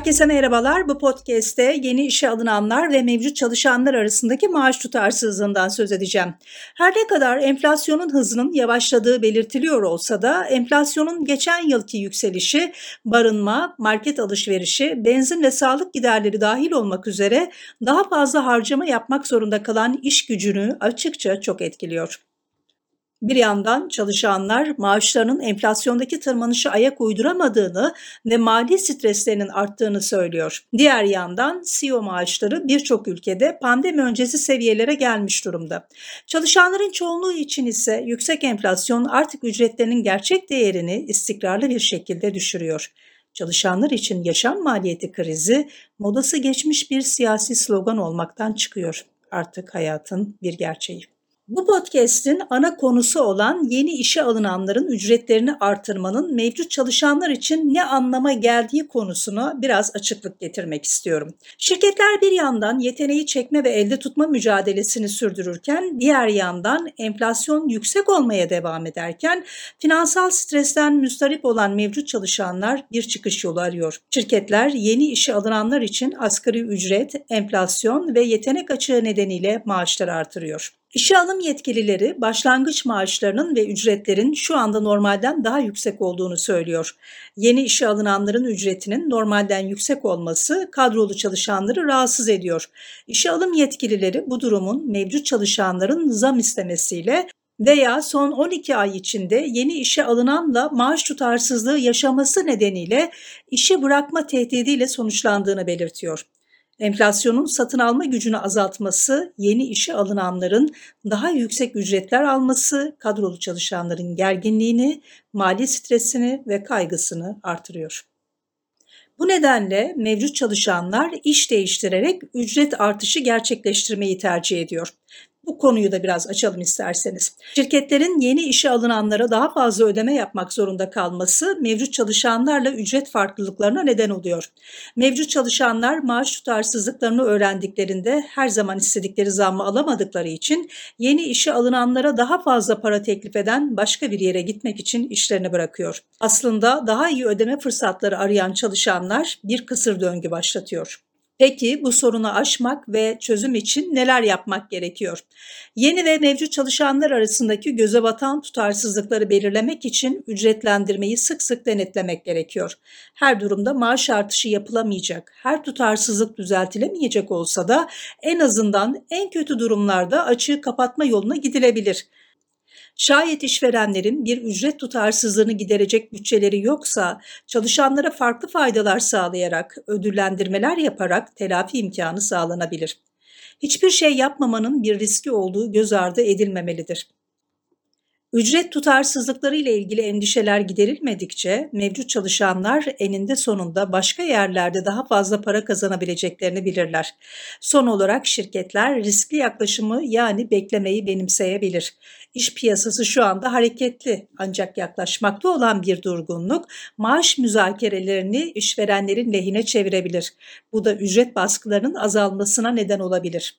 Herkese merhabalar. Bu podcast'te yeni işe alınanlar ve mevcut çalışanlar arasındaki maaş tutarsızlığından söz edeceğim. Her ne kadar enflasyonun hızının yavaşladığı belirtiliyor olsa da enflasyonun geçen yılki yükselişi barınma, market alışverişi, benzin ve sağlık giderleri dahil olmak üzere daha fazla harcama yapmak zorunda kalan iş gücünü açıkça çok etkiliyor. Bir yandan çalışanlar maaşlarının enflasyondaki tırmanışı ayak uyduramadığını ve mali streslerinin arttığını söylüyor. Diğer yandan CEO maaşları birçok ülkede pandemi öncesi seviyelere gelmiş durumda. Çalışanların çoğunluğu için ise yüksek enflasyon artık ücretlerinin gerçek değerini istikrarlı bir şekilde düşürüyor. Çalışanlar için yaşam maliyeti krizi modası geçmiş bir siyasi slogan olmaktan çıkıyor. Artık hayatın bir gerçeği. Bu podcast'in ana konusu olan yeni işe alınanların ücretlerini artırmanın mevcut çalışanlar için ne anlama geldiği konusuna biraz açıklık getirmek istiyorum. Şirketler bir yandan yeteneği çekme ve elde tutma mücadelesini sürdürürken diğer yandan enflasyon yüksek olmaya devam ederken finansal stresten müstarip olan mevcut çalışanlar bir çıkış yolu arıyor. Şirketler yeni işe alınanlar için asgari ücret, enflasyon ve yetenek açığı nedeniyle maaşları artırıyor. İşe alım yetkilileri başlangıç maaşlarının ve ücretlerin şu anda normalden daha yüksek olduğunu söylüyor. Yeni işe alınanların ücretinin normalden yüksek olması kadrolu çalışanları rahatsız ediyor. İşe alım yetkilileri bu durumun mevcut çalışanların zam istemesiyle veya son 12 ay içinde yeni işe alınanla maaş tutarsızlığı yaşaması nedeniyle işi bırakma tehdidiyle sonuçlandığını belirtiyor. Enflasyonun satın alma gücünü azaltması, yeni işe alınanların daha yüksek ücretler alması, kadrolu çalışanların gerginliğini, mali stresini ve kaygısını artırıyor. Bu nedenle mevcut çalışanlar iş değiştirerek ücret artışı gerçekleştirmeyi tercih ediyor. Bu konuyu da biraz açalım isterseniz. Şirketlerin yeni işe alınanlara daha fazla ödeme yapmak zorunda kalması mevcut çalışanlarla ücret farklılıklarına neden oluyor. Mevcut çalışanlar maaş tutarsızlıklarını öğrendiklerinde her zaman istedikleri zammı alamadıkları için yeni işe alınanlara daha fazla para teklif eden başka bir yere gitmek için işlerini bırakıyor. Aslında daha iyi ödeme fırsatları arayan çalışanlar bir kısır döngü başlatıyor. Peki bu sorunu aşmak ve çözüm için neler yapmak gerekiyor? Yeni ve mevcut çalışanlar arasındaki göze batan tutarsızlıkları belirlemek için ücretlendirmeyi sık sık denetlemek gerekiyor. Her durumda maaş artışı yapılamayacak, her tutarsızlık düzeltilemeyecek olsa da en azından en kötü durumlarda açığı kapatma yoluna gidilebilir. Şayet işverenlerin bir ücret tutarsızlığını giderecek bütçeleri yoksa çalışanlara farklı faydalar sağlayarak, ödüllendirmeler yaparak telafi imkanı sağlanabilir. Hiçbir şey yapmamanın bir riski olduğu göz ardı edilmemelidir. Ücret tutarsızlıkları ile ilgili endişeler giderilmedikçe mevcut çalışanlar eninde sonunda başka yerlerde daha fazla para kazanabileceklerini bilirler. Son olarak şirketler riskli yaklaşımı yani beklemeyi benimseyebilir. İş piyasası şu anda hareketli ancak yaklaşmakta olan bir durgunluk maaş müzakerelerini işverenlerin lehine çevirebilir. Bu da ücret baskılarının azalmasına neden olabilir.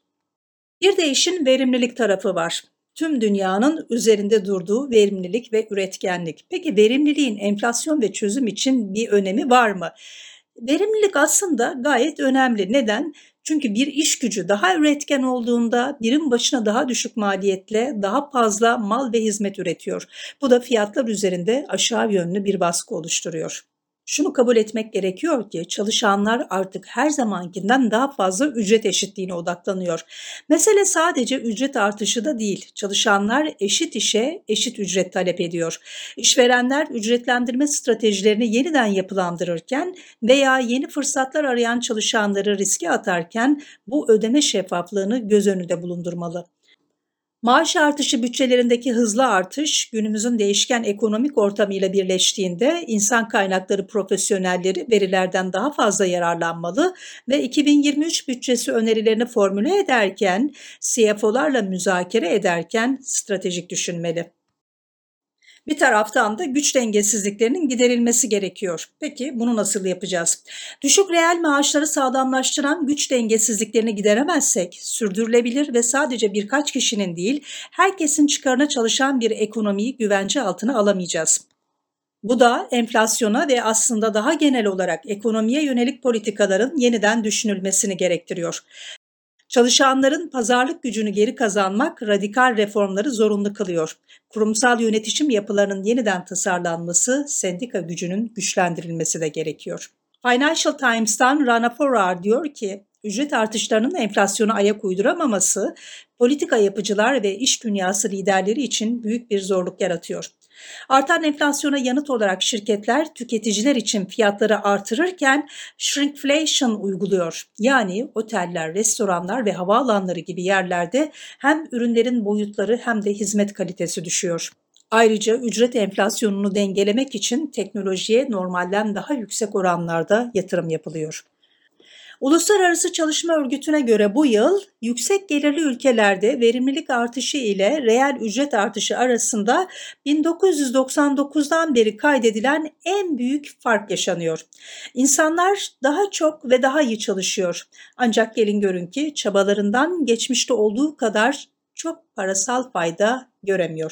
Bir de işin verimlilik tarafı var tüm dünyanın üzerinde durduğu verimlilik ve üretkenlik. Peki verimliliğin enflasyon ve çözüm için bir önemi var mı? Verimlilik aslında gayet önemli. Neden? Çünkü bir iş gücü daha üretken olduğunda birim başına daha düşük maliyetle daha fazla mal ve hizmet üretiyor. Bu da fiyatlar üzerinde aşağı yönlü bir baskı oluşturuyor. Şunu kabul etmek gerekiyor ki çalışanlar artık her zamankinden daha fazla ücret eşitliğine odaklanıyor. Mesele sadece ücret artışı da değil. Çalışanlar eşit işe eşit ücret talep ediyor. İşverenler ücretlendirme stratejilerini yeniden yapılandırırken veya yeni fırsatlar arayan çalışanları riske atarken bu ödeme şeffaflığını göz önünde bulundurmalı. Maaş artışı bütçelerindeki hızlı artış günümüzün değişken ekonomik ortamıyla birleştiğinde insan kaynakları profesyonelleri verilerden daha fazla yararlanmalı ve 2023 bütçesi önerilerini formüle ederken, CFO'larla müzakere ederken stratejik düşünmeli. Bir taraftan da güç dengesizliklerinin giderilmesi gerekiyor. Peki bunu nasıl yapacağız? Düşük reel maaşları sağlamlaştıran güç dengesizliklerini gideremezsek sürdürülebilir ve sadece birkaç kişinin değil herkesin çıkarına çalışan bir ekonomiyi güvence altına alamayacağız. Bu da enflasyona ve aslında daha genel olarak ekonomiye yönelik politikaların yeniden düşünülmesini gerektiriyor. Çalışanların pazarlık gücünü geri kazanmak radikal reformları zorunlu kılıyor. Kurumsal yönetişim yapılarının yeniden tasarlanması, sendika gücünün güçlendirilmesi de gerekiyor. Financial Times'tan Rana Forrar diyor ki, ücret artışlarının enflasyona ayak uyduramaması, politika yapıcılar ve iş dünyası liderleri için büyük bir zorluk yaratıyor. Artan enflasyona yanıt olarak şirketler tüketiciler için fiyatları artırırken shrinkflation uyguluyor. Yani oteller, restoranlar ve havaalanları gibi yerlerde hem ürünlerin boyutları hem de hizmet kalitesi düşüyor. Ayrıca ücret enflasyonunu dengelemek için teknolojiye normalden daha yüksek oranlarda yatırım yapılıyor. Uluslararası Çalışma Örgütü'ne göre bu yıl yüksek gelirli ülkelerde verimlilik artışı ile reel ücret artışı arasında 1999'dan beri kaydedilen en büyük fark yaşanıyor. İnsanlar daha çok ve daha iyi çalışıyor. Ancak gelin görün ki çabalarından geçmişte olduğu kadar çok parasal fayda göremiyor.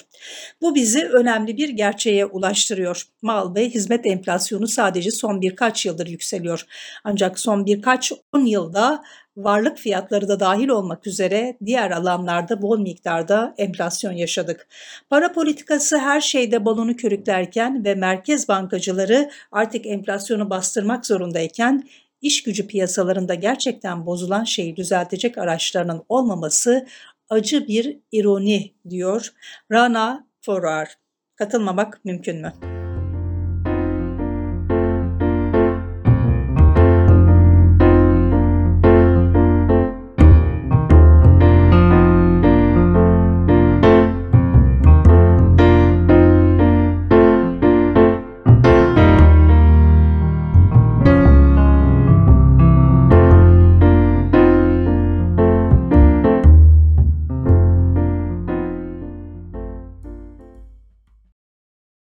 Bu bizi önemli bir gerçeğe ulaştırıyor. Mal ve hizmet enflasyonu sadece son birkaç yıldır yükseliyor. Ancak son birkaç on yılda varlık fiyatları da dahil olmak üzere diğer alanlarda bol miktarda enflasyon yaşadık. Para politikası her şeyde balonu körüklerken ve merkez bankacıları artık enflasyonu bastırmak zorundayken iş gücü piyasalarında gerçekten bozulan şeyi düzeltecek araçlarının olmaması acı bir ironi diyor Rana Forar. Katılmamak mümkün mü?